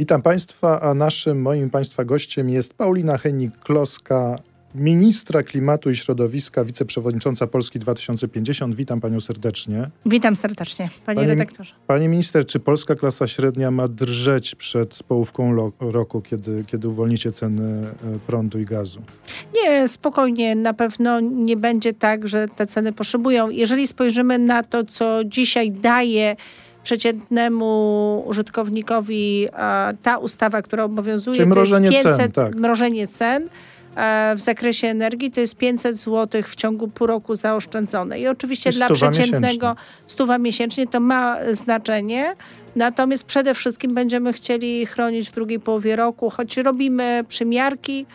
Witam Państwa, a naszym, moim Państwa gościem jest Paulina Henik-Kloska, ministra klimatu i środowiska, wiceprzewodnicząca Polski 2050. Witam Panią serdecznie. Witam serdecznie, Panie, panie redaktorze. Panie minister, czy polska klasa średnia ma drżeć przed połówką roku, kiedy, kiedy uwolnicie ceny e, prądu i gazu? Nie, spokojnie. Na pewno nie będzie tak, że te ceny poszybują. Jeżeli spojrzymy na to, co dzisiaj daje przeciętnemu użytkownikowi ta ustawa, która obowiązuje, Czyli mrożenie to jest 500, cen, tak. mrożenie cen e, w zakresie energii to jest 500 zł w ciągu pół roku zaoszczędzone. I oczywiście I dla przeciętnego stuwa miesięcznie to ma znaczenie. Natomiast przede wszystkim będziemy chcieli chronić w drugiej połowie roku, choć robimy przymiarki,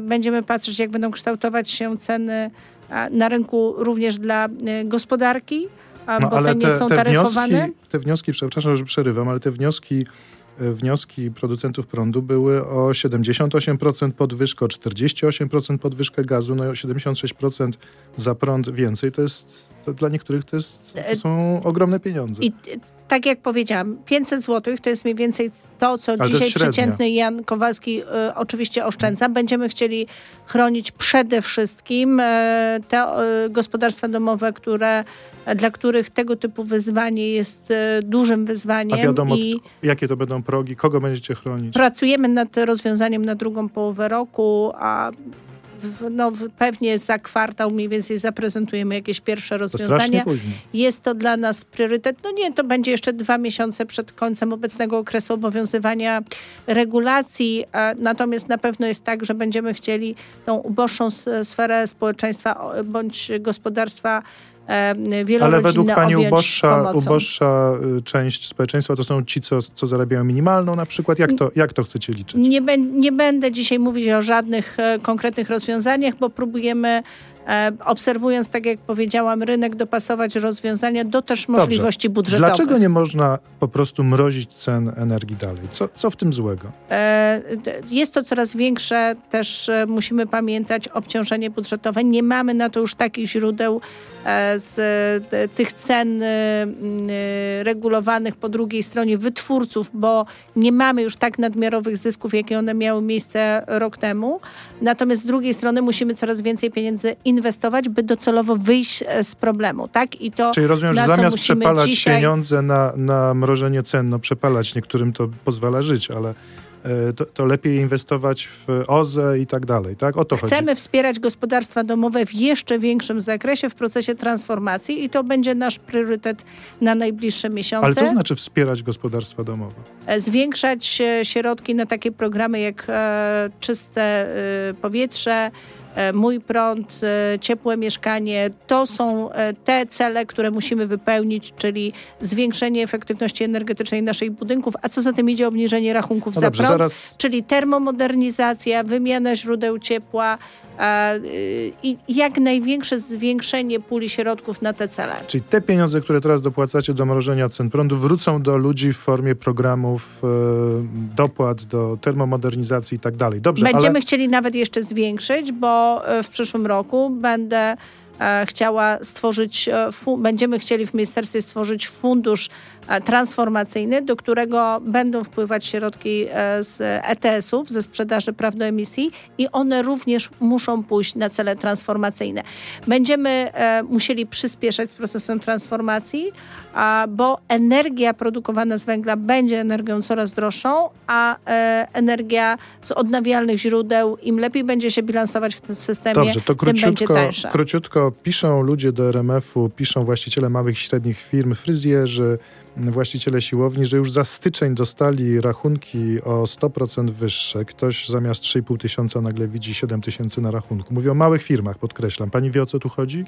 będziemy patrzeć, jak będą kształtować się ceny na rynku również dla e, no, bo ale te nie te, są te taryfowane? Wnioski, te wnioski, przepraszam, że przerywam, ale te wnioski e, wnioski producentów prądu były o 78% podwyżkę, o 48% podwyżkę gazu, no i o 76% za prąd więcej. To jest, to dla niektórych to, jest, to są ogromne pieniądze. I tak jak powiedziałam, 500 zł to jest mniej więcej to, co Ale dzisiaj przeciętny Jan Kowalski y, oczywiście oszczędza. Będziemy chcieli chronić przede wszystkim y, te y, gospodarstwa domowe, które dla których tego typu wyzwanie jest dużym wyzwaniem. A wiadomo, i jakie to będą progi, kogo będziecie chronić? Pracujemy nad rozwiązaniem na drugą połowę roku, a no, pewnie za kwartał mniej więcej zaprezentujemy jakieś pierwsze rozwiązania. To jest to dla nas priorytet. No nie, to będzie jeszcze dwa miesiące przed końcem obecnego okresu obowiązywania regulacji, natomiast na pewno jest tak, że będziemy chcieli tą uboższą sferę społeczeństwa bądź gospodarstwa ale według Pani uboższa, uboższa y, część społeczeństwa to są ci, co, co zarabiają minimalną na przykład? Jak to, jak to chcecie liczyć? Nie, nie będę dzisiaj mówić o żadnych e, konkretnych rozwiązaniach, bo próbujemy E, obserwując, tak jak powiedziałam, rynek, dopasować rozwiązania do też możliwości Dobrze. budżetowych. Dlaczego nie można po prostu mrozić cen energii dalej? Co, co w tym złego? E, jest to coraz większe, też e, musimy pamiętać, obciążenie budżetowe. Nie mamy na to już takich źródeł z tych cen regulowanych po drugiej stronie wytwórców, bo nie mamy już tak nadmiarowych zysków, jakie one miały miejsce rok temu. Natomiast z drugiej strony musimy coraz więcej pieniędzy inwestować, by docelowo wyjść e, z problemu. Tak? I to, Czyli rozumiem, że zamiast przepalać dzisiaj... pieniądze na, na mrożenie cen, no przepalać niektórym to pozwala żyć, ale E, to, to, lepiej inwestować w OZE i tak dalej, tak? O to Chcemy chodzi. wspierać gospodarstwa domowe w jeszcze większym zakresie w procesie transformacji i to będzie nasz priorytet na najbliższe miesiące. Ale co znaczy wspierać gospodarstwa domowe? E, zwiększać środki na takie programy jak czyste powietrze, mój prąd, ciepłe mieszkanie. To są te cele, które musimy wypełnić, czyli zwiększenie efektywności energetycznej naszych budynków, a co za tym idzie obniżenie rachunków no za dobrze, prąd, zaraz... czyli termomodernizacja, wymiana źródeł ciepła i jak największe zwiększenie puli środków na te cele. Czyli te pieniądze, które teraz dopłacacie do mrożenia cen prądu, wrócą do ludzi w formie programów e, dopłat do termomodernizacji i tak dalej. Dobrze, Będziemy ale... chcieli nawet jeszcze zwiększyć, bo e, w przyszłym roku będę chciała stworzyć, e, będziemy chcieli w ministerstwie stworzyć fundusz e, transformacyjny, do którego będą wpływać środki z ETS-ów, ze sprzedaży praw do emisji i one również muszą pójść na cele transformacyjne. Będziemy musieli przyspieszać z procesem transformacji, bo energia produkowana z węgla będzie energią coraz droższą, a energia z odnawialnych źródeł, im lepiej będzie się bilansować w tym systemie, Dobrze, to tym będzie tańsza. Króciutko piszą ludzie do RMF-u, piszą właściciele małych i średnich firm, fryzjerzy, właściciele siłowni, że już za styczeń dostali rachunki o 100% wyższe. Ktoś zamiast 3,5 tysiąca nagle widzi 7 tysięcy na rachunku. Mówię o małych firmach, podkreślam. Pani wie o co tu chodzi?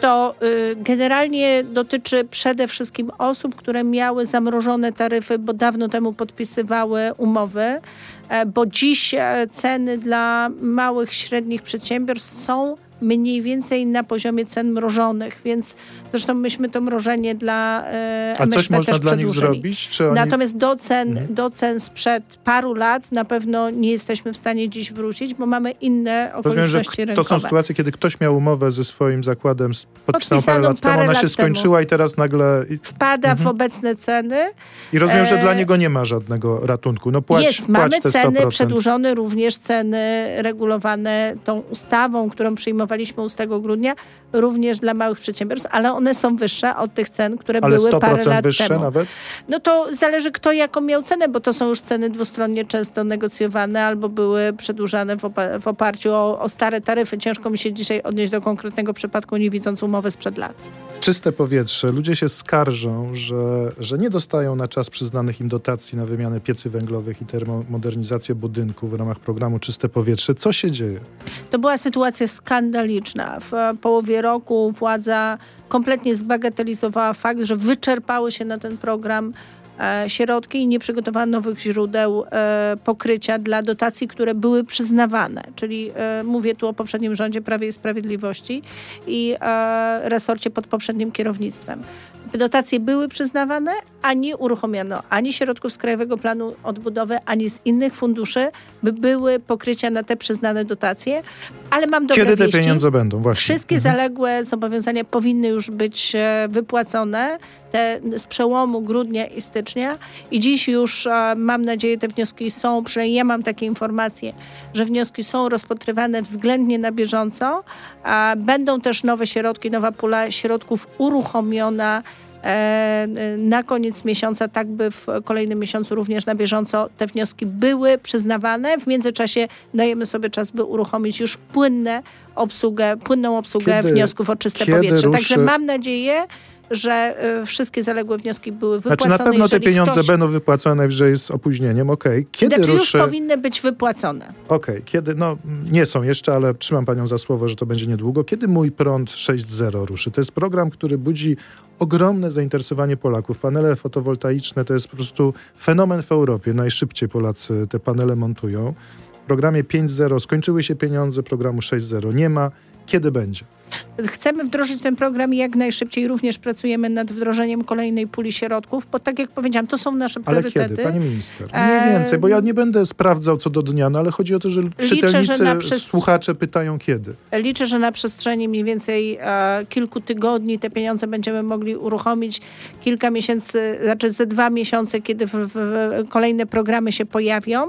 to y, generalnie dotyczy przede wszystkim osób, które miały zamrożone taryfy, bo dawno temu podpisywały umowy, e, bo dziś e, ceny dla małych, średnich przedsiębiorstw są mniej więcej na poziomie cen mrożonych, więc zresztą myśmy to mrożenie dla e, A coś można dla nich zrobić? Oni... Natomiast do cen, mhm. do cen sprzed paru lat na pewno nie jesteśmy w stanie dziś wrócić, bo mamy inne okoliczności Rozumiem, że To są sytuacje, kiedy ktoś miał umowę ze swoim zakładem, podpisaną parę lat parę temu, ona się skończyła i teraz nagle... Wpada mhm. w obecne ceny. I rozumiem, że dla e, niego nie ma żadnego ratunku. No płać, Jest, płać mamy ceny przedłużone, również ceny regulowane tą ustawą, którą przyjmowaliśmy 8 grudnia, również dla małych przedsiębiorstw, ale one są wyższe od tych cen, które ale były parę lat wyższe temu. nawet? No to zależy kto jaką miał cenę, bo to są już ceny dwustronnie często negocjowane albo były przedłużane w, w oparciu o, o stare taryfy. Ciężko mi się dzisiaj odnieść do konkretnego przypadku, nie widząc umowy sprzed lat. Czyste powietrze. Ludzie się skarżą, że, że nie dostają na czas przyznanych im dotacji na wymianę piecy węglowych i termomodernizację budynków w ramach programu Czyste Powietrze. Co się dzieje? To była sytuacja skandaliczna. W połowie roku władza kompletnie zbagatelizowała fakt, że wyczerpały się na ten program E, środki i nie przygotowano nowych źródeł e, pokrycia dla dotacji, które były przyznawane. Czyli e, mówię tu o poprzednim rządzie Prawie i Sprawiedliwości i resorcie pod poprzednim kierownictwem. Dotacje były przyznawane, a nie uruchomiono ani środków z Krajowego Planu Odbudowy, ani z innych funduszy, by były pokrycia na te przyznane dotacje. Ale mam dobre Kiedy te wieści. pieniądze będą? Właśnie. Wszystkie mhm. zaległe zobowiązania powinny już być wypłacone. Te z przełomu grudnia i stycznia i dziś już mam nadzieję te wnioski są, przynajmniej ja mam takie informacje, że wnioski są rozpatrywane względnie na bieżąco. Będą też nowe środki, nowa pula środków uruchomiona e, na koniec miesiąca, tak by w kolejnym miesiącu również na bieżąco te wnioski były przyznawane. W międzyczasie dajemy sobie czas, by uruchomić już płynne obsługę, płynną obsługę kiedy, wniosków o czyste powietrze. Ruszy... Także mam nadzieję, że y, wszystkie zaległe wnioski były wypłacone. Znaczy na pewno te pieniądze ktoś... będą wypłacone najwyżej z opóźnieniem, okej. Okay. Kiedy znaczy ruszy... już powinny być wypłacone. Okej, okay. kiedy, no nie są jeszcze, ale trzymam panią za słowo, że to będzie niedługo. Kiedy Mój Prąd 6.0 ruszy? To jest program, który budzi ogromne zainteresowanie Polaków. Panele fotowoltaiczne to jest po prostu fenomen w Europie. Najszybciej Polacy te panele montują. W programie 5.0 skończyły się pieniądze, programu 6.0 nie ma. Kiedy będzie? Chcemy wdrożyć ten program jak najszybciej. Również pracujemy nad wdrożeniem kolejnej puli środków, bo tak jak powiedziałam, to są nasze priorytety. Ale kiedy, pani minister? Mniej więcej, bo ja nie będę sprawdzał co do dnia, no ale chodzi o to, że Liczę, czytelnicy, że słuchacze pytają kiedy. Liczę, że na przestrzeni mniej więcej e, kilku tygodni te pieniądze będziemy mogli uruchomić. Kilka miesięcy, znaczy ze dwa miesiące, kiedy w, w kolejne programy się pojawią.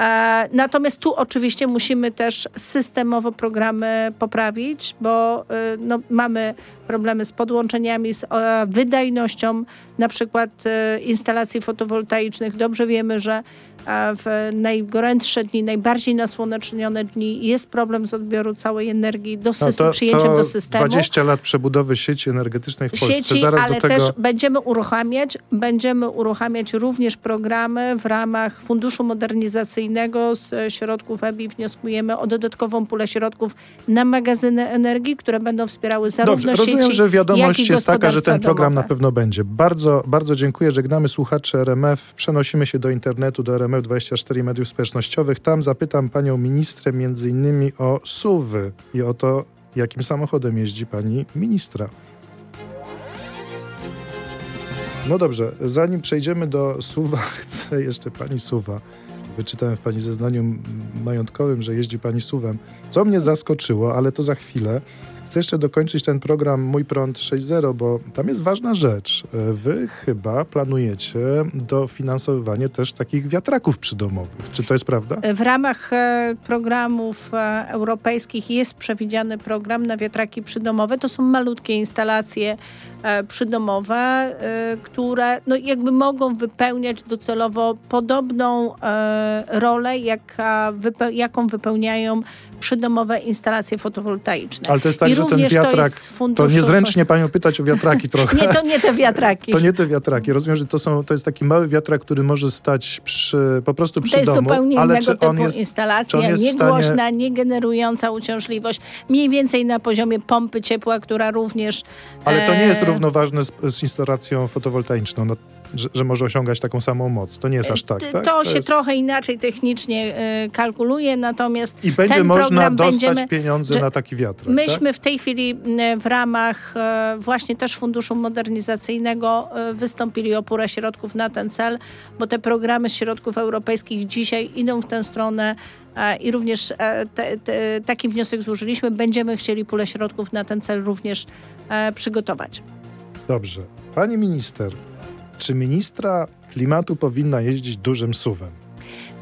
E, natomiast tu oczywiście musimy też systemowo programy poprawić, bo e, no, mamy problemy z podłączeniami, z e, wydajnością na przykład instalacji fotowoltaicznych. Dobrze wiemy, że w najgorętsze dni, najbardziej nasłonecznione dni jest problem z odbioru całej energii do no to, przyjęciem to do systemu. 20 lat przebudowy sieci energetycznej w Polsce. Sieci, Zaraz ale tego... też będziemy uruchamiać, będziemy uruchamiać również programy w ramach Funduszu Modernizacyjnego z środków EBI wnioskujemy o dodatkową pulę środków na magazyny energii, które będą wspierały zarówno Dobrze, sieci, rozumiem, że wiadomość jest taka, że ten program domowe. na pewno będzie. Bardzo, bardzo dziękuję. Żegnamy słuchacze RMF. Przenosimy się do internetu, do RMF 24 mediów społecznościowych. Tam zapytam panią ministrę między innymi o suwy i o to, jakim samochodem jeździ pani ministra. No dobrze, zanim przejdziemy do suwa, chcę jeszcze pani suwa. Wyczytałem w pani zeznaniu majątkowym, że jeździ pani suwem, co mnie zaskoczyło, ale to za chwilę. Chcę jeszcze dokończyć ten program Mój Prąd 6.0, bo tam jest ważna rzecz. Wy chyba planujecie dofinansowywanie też takich wiatraków przydomowych. Czy to jest prawda? W ramach e, programów e, europejskich jest przewidziany program na wiatraki przydomowe. To są malutkie instalacje e, przydomowe, które no jakby mogą wypełniać docelowo podobną rolę, jak, jaką wypełniają przydomowe instalacje fotowoltaiczne. Ale to jest tak, I że ten wiatrak, to, to niezręcznie panią pytać o wiatraki trochę. nie, to nie te wiatraki. to nie te wiatraki. Rozumiem, że to, są, to jest taki mały wiatrak, który może stać przy, po prostu przy domu. To jest domu, zupełnie ale innego typu jest, instalacja, niegłośna, stanie... nie generująca uciążliwość, mniej więcej na poziomie pompy ciepła, która również... Ale to nie jest e, równoważne z, z instalacją fotowoltaiczną. No, że, że, może osiągać taką samą moc. To nie jest aż tak, tak? To, to się jest... trochę inaczej technicznie y, kalkuluje, natomiast I będzie można dostać będziemy, pieniądze na taki wiatr. Myśmy tak? w tej chwili w ramach właśnie też Funduszu Modernizacyjnego wystąpili o purę środków na ten cel, bo te programy z środków europejskich dzisiaj idą w tę stronę i również te, te, taki wniosek złożyliśmy. Będziemy chcieli pulę środków na ten cel również przygotować. Dobrze. Pani minister, czy ministra klimatu powinna jeździć dużym suwem?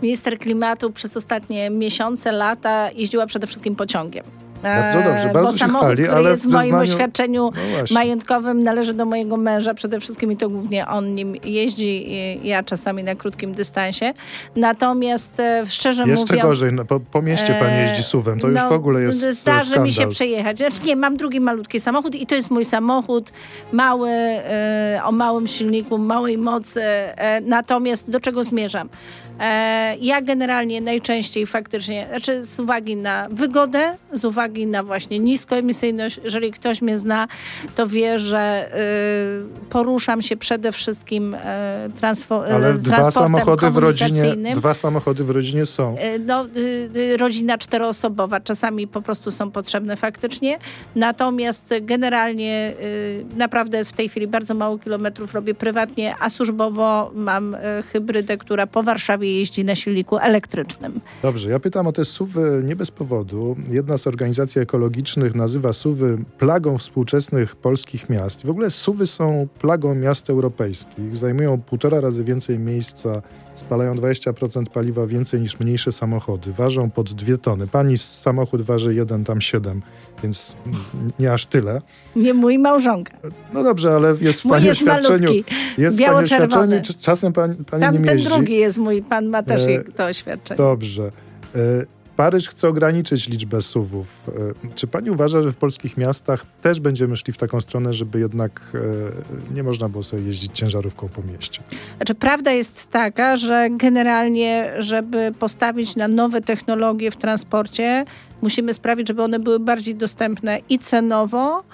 Minister klimatu przez ostatnie miesiące, lata jeździła przede wszystkim pociągiem. Bardzo dobrze, bardzo bo się samochód, chwali, który jest w zeznaniu... moim oświadczeniu no majątkowym należy do mojego męża przede wszystkim i to głównie on nim jeździ, ja czasami na krótkim dystansie. Natomiast e, szczerze Jeszcze mówiąc... gorzej, no, po, po mieście pani jeździ suwem, to no, już w ogóle jest Zdarzy skandal. mi się przejechać. Znaczy nie, mam drugi malutki samochód i to jest mój samochód, mały, e, o małym silniku, małej mocy. E, natomiast do czego zmierzam? E, ja generalnie najczęściej faktycznie, znaczy z uwagi na wygodę, z uwagi na właśnie niskoemisyjność, jeżeli ktoś mnie zna, to wie, że y, poruszam się przede wszystkim y, transfo, Ale y, dwa samochody w rodzinie, dwa samochody w rodzinie są. No, rodzina czteroosobowa, czasami po prostu są potrzebne faktycznie, natomiast generalnie naprawdę w tej chwili bardzo mało kilometrów robię prywatnie, a służbowo mam hybrydę, która po Warszawie jeździ na silniku elektrycznym. Dobrze, ja pytam o te suwy nie bez powodu. Jedna z organizacji ekologicznych nazywa suwy plagą współczesnych polskich miast. W ogóle suwy są plagą miast europejskich. Zajmują półtora razy więcej miejsca, spalają 20% paliwa więcej niż mniejsze samochody. Ważą pod dwie tony. Pani samochód waży jeden tam siedem, więc nie aż tyle. Nie mój małżonka. No dobrze, ale jest w pani oświadczeniu. Jest w pani oświadczeniu. Czasem pani, pani Tam nie ten jeździ. drugi jest mój, pan ma też e, to oświadczenie. Dobrze. E, Paryż chce ograniczyć liczbę suwów. E, czy pani uważa, że w polskich miastach też będziemy szli w taką stronę, żeby jednak e, nie można było sobie jeździć ciężarówką po mieście? Znaczy, prawda jest taka, że generalnie, żeby postawić na nowe technologie w transporcie, musimy sprawić, żeby one były bardziej dostępne i cenowo,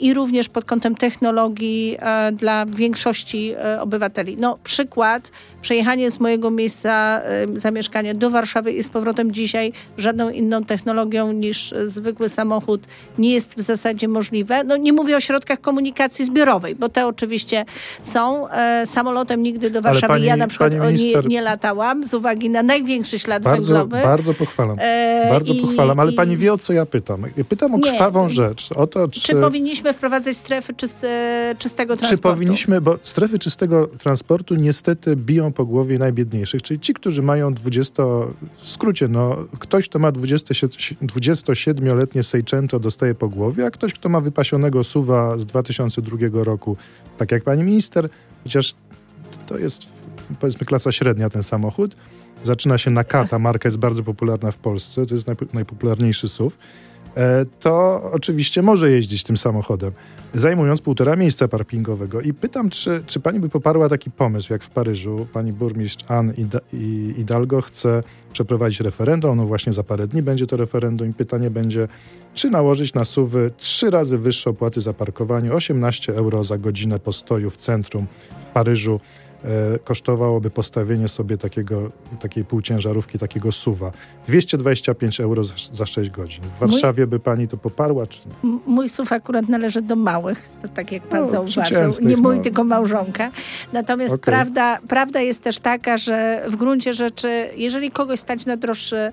i również pod kątem technologii e, dla większości obywateli. No, przykład, przejechanie z mojego miejsca zamieszkania do Warszawy i z powrotem dzisiaj żadną inną technologią niż zwykły samochód nie jest w zasadzie możliwe. No, nie mówię o środkach komunikacji zbiorowej, bo te oczywiście są. Samolotem nigdy do Warszawy pani, ja na przykład minister, nie, nie, latałam z uwagi na największy ślad bardzo, węglowy. Bardzo pochwalam. bardzo i, pochwalam, ale pani wie o co ja pytam. pytam o nie, krwawą rzecz. O to, czy, czy powinniśmy wprowadzić strefy czyste, czystego transportu? Czy powinniśmy, bo strefy czystego transportu niestety biją po głowie najbiedniejszych, czyli ci, którzy mają 20, w skrócie, no, ktoś, kto ma 27-letnie Seicento dostaje po głowie, a ktoś, kto ma wypasionego suwa z 2002 roku, tak jak pani minister, chociaż to jest powiedzmy klasa średnia ten samochód, zaczyna się na Kata, marka jest bardzo popularna w Polsce, to jest najpopularniejszy SUV, to oczywiście może jeździć tym samochodem, zajmując półtora miejsca parkingowego. I pytam, czy, czy pani by poparła taki pomysł, jak w Paryżu pani burmistrz Anne Hidalgo chce przeprowadzić referendum, no właśnie za parę dni będzie to referendum i pytanie będzie, czy nałożyć na suwy trzy razy wyższe opłaty za parkowanie, 18 euro za godzinę postoju w centrum w Paryżu, E, kosztowałoby postawienie sobie takiego, takiej półciężarówki, takiego suwa. 225 euro za, za 6 godzin. W Warszawie mój, by pani to poparła, czy nie? Mój suw akurat należy do małych, to tak jak pan no, zauważył. Nie mój, no. tylko małżonka. Natomiast okay. prawda, prawda jest też taka, że w gruncie rzeczy, jeżeli kogoś stać na droższy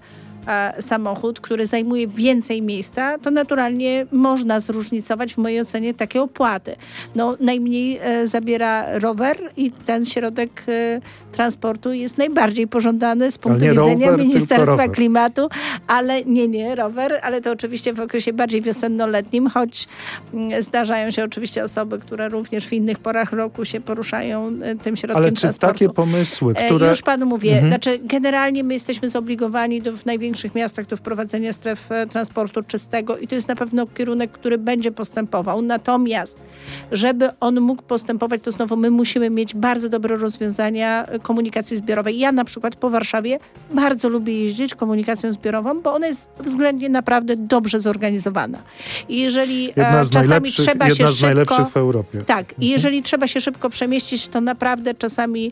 samochód, który zajmuje więcej miejsca, to naturalnie można zróżnicować w mojej ocenie takie opłaty. No, najmniej e, zabiera rower i ten środek e, transportu jest najbardziej pożądany z punktu widzenia rower, Ministerstwa Klimatu, ale nie, nie, rower, ale to oczywiście w okresie bardziej wiosennoletnim, choć mm, zdarzają się oczywiście osoby, które również w innych porach roku się poruszają e, tym środkiem ale czy transportu. takie pomysły, które... Już panu mówię, mhm. znaczy generalnie my jesteśmy zobligowani do w największym większych miastach to wprowadzenie stref e, transportu czystego i to jest na pewno kierunek, który będzie postępował. Natomiast, żeby on mógł postępować, to znowu my musimy mieć bardzo dobre rozwiązania e, komunikacji zbiorowej. Ja na przykład po Warszawie bardzo lubię jeździć komunikacją zbiorową, bo ona jest względnie naprawdę dobrze zorganizowana. I jeżeli jedna z czasami trzeba jedna się z szybko... w Europie. Tak, i mhm. jeżeli trzeba się szybko przemieścić, to naprawdę czasami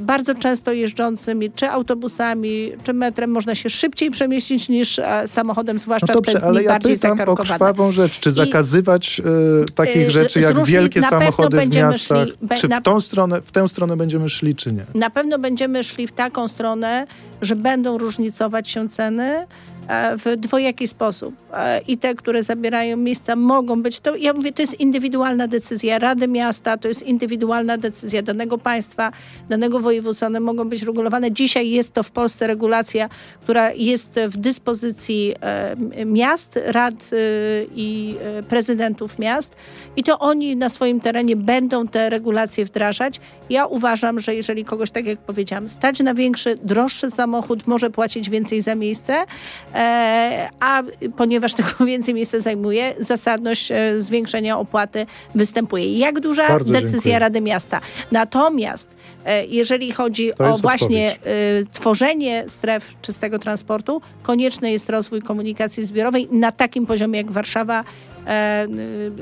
bardzo często jeżdżącymi, czy autobusami, czy metrem można się szybciej przemieścić niż samochodem, zwłaszcza no dobrze, w te ale ja bardziej pytam o krwawą rzecz. Czy zakazywać I, takich y, rzeczy jak wielkie samochody w miastach? Szli, czy w, tą stronę, w tę stronę będziemy szli, czy nie? Na pewno będziemy szli w taką stronę, że będą różnicować się ceny, E, w dwojaki sposób. E, I te, które zabierają miejsca, mogą być, to ja mówię, to jest indywidualna decyzja Rady Miasta, to jest indywidualna decyzja danego państwa, danego województwa. One mogą być regulowane. Dzisiaj jest to w Polsce regulacja, która jest w dyspozycji e, miast, rad i prezydentów miast i to oni na swoim terenie będą te regulacje wdrażać. Ja uważam, że jeżeli kogoś, tak jak powiedziałam, stać na większy, droższy samochód, może płacić więcej za miejsce, E, a ponieważ tego więcej miejsca zajmuje, zasadność e, zwiększenia opłaty występuje. Jak duża Bardzo decyzja dziękuję. Rady Miasta. Natomiast e, jeżeli chodzi o właśnie odpowiedź. tworzenie stref czystego transportu, konieczny jest rozwój komunikacji zbiorowej na takim poziomie jak Warszawa.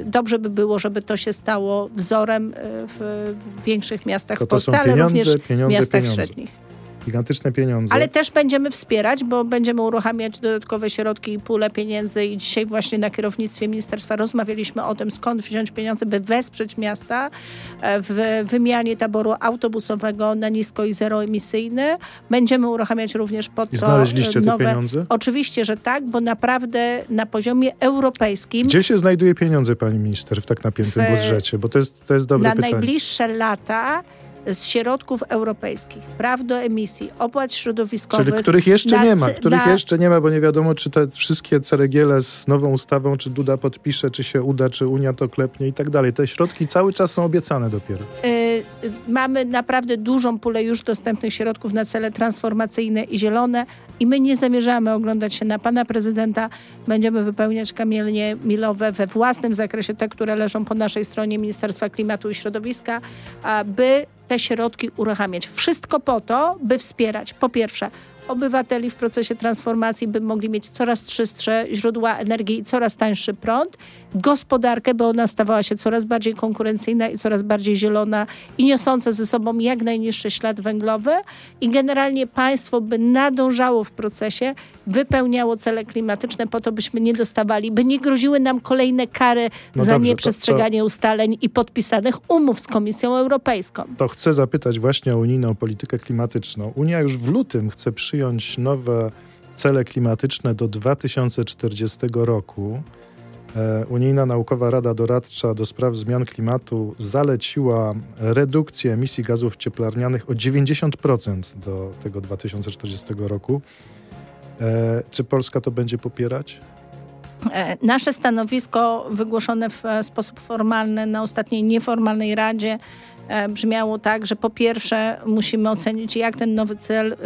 Dobrze by było, żeby to się stało wzorem w większych miastach to w Polsce, ale również w miastach pieniądze. średnich gigantyczne pieniądze. Ale też będziemy wspierać, bo będziemy uruchamiać dodatkowe środki i pulę pieniędzy i dzisiaj właśnie na kierownictwie ministerstwa rozmawialiśmy o tym, skąd wziąć pieniądze, by wesprzeć miasta e, w wymianie taboru autobusowego na nisko i zeroemisyjny. Będziemy uruchamiać również pod I to znaleźliście nowe... te pieniądze? Oczywiście, że tak, bo naprawdę na poziomie europejskim... Gdzie się znajduje pieniądze, pani minister, w tak napiętym w... budżecie? Bo to jest, to jest dobre na pytanie. Na najbliższe lata z środków europejskich, praw do emisji, opłat środowiskowych. Czyli których jeszcze na, nie ma, których na... jeszcze nie ma, bo nie wiadomo, czy te wszystkie ceregiele z nową ustawą, czy Duda podpisze, czy się uda, czy Unia to klepnie i tak dalej. Te środki cały czas są obiecane dopiero. Yy, mamy naprawdę dużą pulę już dostępnych środków na cele transformacyjne i zielone i my nie zamierzamy oglądać się na pana prezydenta. Będziemy wypełniać kamienie milowe we własnym zakresie, te, które leżą po naszej stronie Ministerstwa Klimatu i Środowiska, aby te środki uruchamiać. Wszystko po to, by wspierać po pierwsze obywateli w procesie transformacji, by mogli mieć coraz czystsze źródła energii i coraz tańszy prąd, gospodarkę, by ona stawała się coraz bardziej konkurencyjna i coraz bardziej zielona i niosąca ze sobą jak najniższy ślad węglowy i generalnie państwo by nadążało w procesie, wypełniało cele klimatyczne po to, byśmy nie dostawali, by nie groziły nam kolejne kary no za dobrze, nieprzestrzeganie to, to... ustaleń i podpisanych umów z Komisją Europejską. To chcę zapytać właśnie o unijną politykę klimatyczną. Unia już w lutym chce przyjąć nowe cele klimatyczne do 2040 roku. E, Unijna Naukowa Rada Doradcza do spraw zmian klimatu zaleciła redukcję emisji gazów cieplarnianych o 90% do tego 2040 roku. E, czy Polska to będzie popierać? E, nasze stanowisko wygłoszone w sposób formalny na ostatniej nieformalnej radzie E, brzmiało tak, że po pierwsze musimy ocenić, jak ten nowy cel,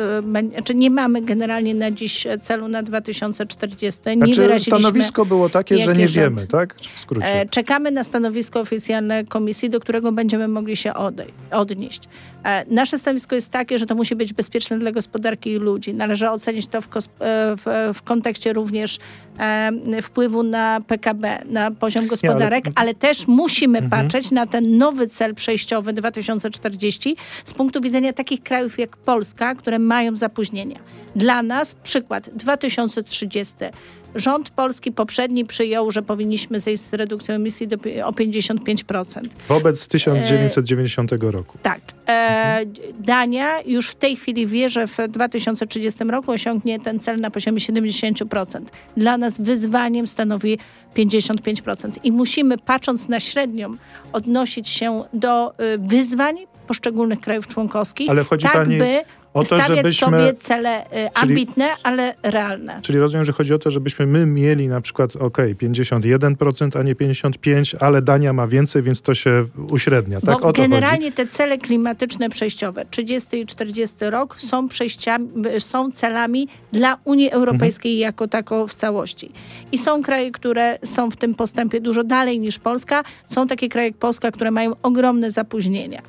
e, czy nie mamy generalnie na dziś celu na 2040. Nie znaczy, wyraziliśmy stanowisko było takie, że nie wiemy, tak? W skrócie. E, czekamy na stanowisko oficjalne komisji, do którego będziemy mogli się odnieść. Nasze stanowisko jest takie, że to musi być bezpieczne dla gospodarki i ludzi. Należy ocenić to w, w, w kontekście również wpływu na PKB, na poziom gospodarek, nie, ale... ale... też musimy mhm. patrzeć na ten nowy cel przejściowy 2040 z punktu widzenia takich krajów jak Polska, które mają zapóźnienia. Dla nas przykład 2030 rząd polski poprzedni przyjął, że powinniśmy zejść z redukcją emisji do, o 55%. Wobec 1990 e, roku. Tak. E, mhm. Dania już w tej chwili wie, że w 2030 roku osiągnie ten cel na poziomie 70%. Dla nas wyzwaniem stanowi 55%. I musimy, patrząc na średnią, odnosić się do y, wyzwań poszczególnych krajów członkowskich, Ale chodzi tak pani... by o to, stawiać żebyśmy... sobie cele y, ambitne, czyli, ale realne. Czyli rozumiem, że chodzi o to, żebyśmy my mieli na przykład, ok, 51%, a nie 55%, ale Dania ma więcej, więc to się uśrednia. Tak? Bo generalnie chodzi. te cele klimatyczne przejściowe, 30 i 40 rok, są, przejściami, są celami dla Unii Europejskiej mhm. jako tako w całości. I są kraje, które są w tym postępie dużo dalej niż Polska. Są takie kraje jak Polska, które mają ogromne zapóźnienia.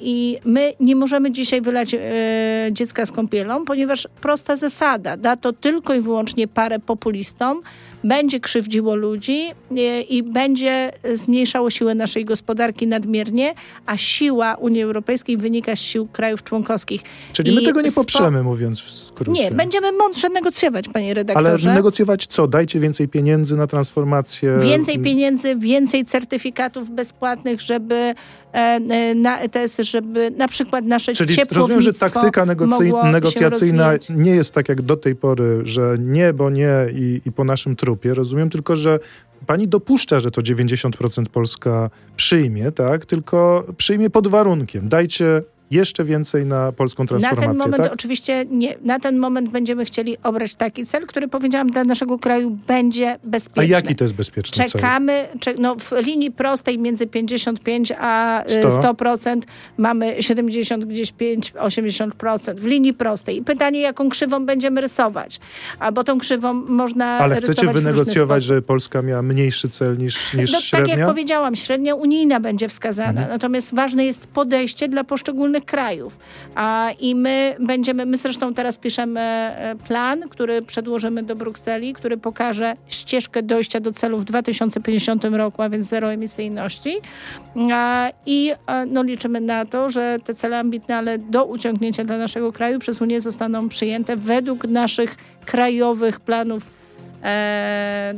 I my nie możemy dzisiaj wylać e, dziecka z kąpielą, ponieważ prosta zasada, da to tylko i wyłącznie parę populistom, będzie krzywdziło ludzi e, i będzie zmniejszało siłę naszej gospodarki nadmiernie, a siła Unii Europejskiej wynika z sił krajów członkowskich. Czyli I my tego nie poprzemy, mówiąc w skrócie. Nie, będziemy mądrze negocjować, panie redaktorze. Ale negocjować co? Dajcie więcej pieniędzy na transformację. Więcej pieniędzy, więcej certyfikatów bezpłatnych, żeby e, e, na ETS, żeby na przykład nasze Czyli rozumiem, że taktyka negocjacyjna nie jest tak jak do tej pory, że nie, bo nie i, i po naszym trupie rozumiem, tylko że pani dopuszcza, że to 90% Polska przyjmie, tak? Tylko przyjmie pod warunkiem. Dajcie jeszcze więcej na polską transformację. Na ten moment tak? oczywiście nie. Na ten moment będziemy chcieli obrać taki cel, który powiedziałam dla naszego kraju będzie bezpieczny. A jaki to jest bezpieczny Czekamy, cel? no w linii prostej między 55 a 100%, 100% mamy 70 gdzieś 5, 80%. W linii prostej. I pytanie, jaką krzywą będziemy rysować. Albo tą krzywą można Ale chcecie wynegocjować, żeby Polska miała mniejszy cel niż, niż no, średnia? Tak jak powiedziałam, średnia unijna będzie wskazana. Mhm. Natomiast ważne jest podejście dla poszczególnych krajów. A, I my będziemy, my zresztą teraz piszemy e, plan, który przedłożymy do Brukseli, który pokaże ścieżkę dojścia do celu w 2050 roku, a więc zero emisyjności. A, I e, no, liczymy na to, że te cele ambitne, ale do uciągnięcia dla naszego kraju przez Unię zostaną przyjęte według naszych krajowych planów e,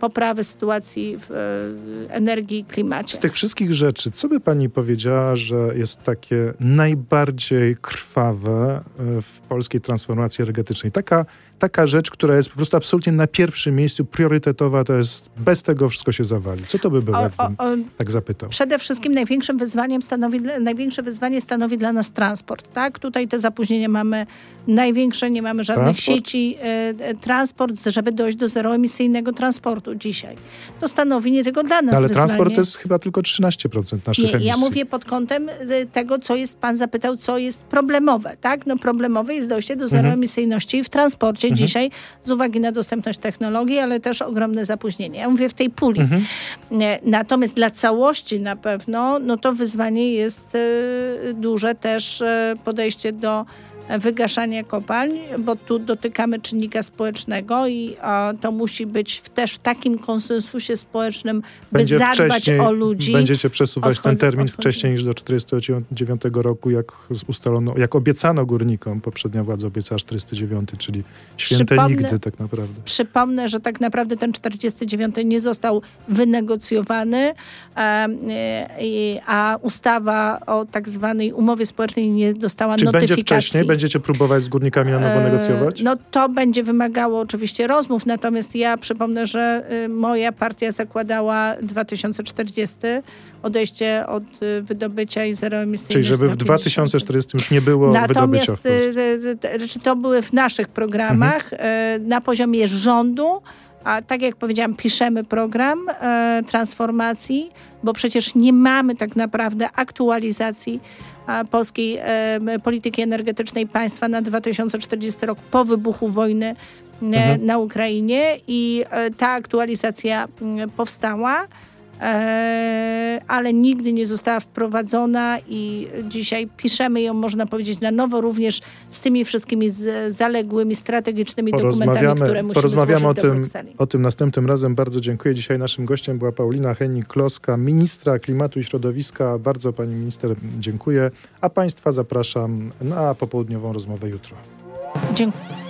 poprawy sytuacji w e, energii i klimacie. Z tych wszystkich rzeczy, co by pani powiedziała, że jest takie najbardziej krwawe e, w polskiej transformacji energetycznej? Taka taka rzecz, która jest po prostu absolutnie na pierwszym miejscu, priorytetowa, to jest bez tego wszystko się zawali. Co to by było, jakbym o, o, tak zapytał? Przede wszystkim największym wyzwaniem stanowi, największe wyzwanie stanowi dla nas transport. Tak? Tutaj te zapóźnienia mamy największe, nie mamy żadnych transport? sieci. E, transport, żeby dojść do zeroemisyjnego transportu dzisiaj. To stanowi nie tylko dla nas no, Ale wyzwanie. transport to jest chyba tylko 13% naszych nie, emisji. Ja mówię pod kątem e, tego, co jest, pan zapytał, co jest problemowe. Tak? No, problemowe jest dojście do mhm. zeroemisyjności mhm. w transporcie mhm. dzisiaj z uwagi na dostępność technologii, ale też ogromne zapóźnienie. Ja mówię w tej puli. Mhm. Natomiast dla całości na pewno, no to wyzwanie jest e, duże też e, podejście do wygaszania kopalń, bo tu dotykamy czynnika społecznego i to musi być w, też w takim konsensusie społecznym, Będzie by zadbać o ludzi. Będziecie przesuwać odchodzi, ten termin odchodzi. wcześniej niż do 49 roku, jak ustalono, jak obiecano górnikom. Poprzednia władza obiecała 49, czyli święte przypomnę, nigdy tak naprawdę. Przypomnę, że tak naprawdę ten 49 nie został wynegocjowany, a, a ustawa o tak zwanej umowie społecznej nie dostała Czy notyfikacji. Będziecie próbować z górnikami na nowo e, negocjować? No to będzie wymagało oczywiście rozmów, natomiast ja przypomnę, że y, moja partia zakładała 2040 odejście od y, wydobycia i zeroemisyjności. Czyli żeby w 2040 już nie było Natomiast wydobycia w Polsce. Y, to były w naszych programach mhm. na poziomie rządu, a tak jak powiedziałam, piszemy program e, transformacji, bo przecież nie mamy tak naprawdę aktualizacji polskiej polityki energetycznej państwa na 2040 rok po wybuchu wojny e, mhm. na Ukrainie i e, ta aktualizacja powstała. E, ale nigdy nie została wprowadzona i dzisiaj piszemy ją, można powiedzieć, na nowo, również z tymi wszystkimi z zaległymi, strategicznymi dokumentami, które musimy Porozmawiamy o tym, o tym następnym razem. Bardzo dziękuję. Dzisiaj naszym gościem była Paulina Hennik-Kloska, ministra klimatu i środowiska. Bardzo pani minister dziękuję, a państwa zapraszam na popołudniową rozmowę jutro. Dziękuję.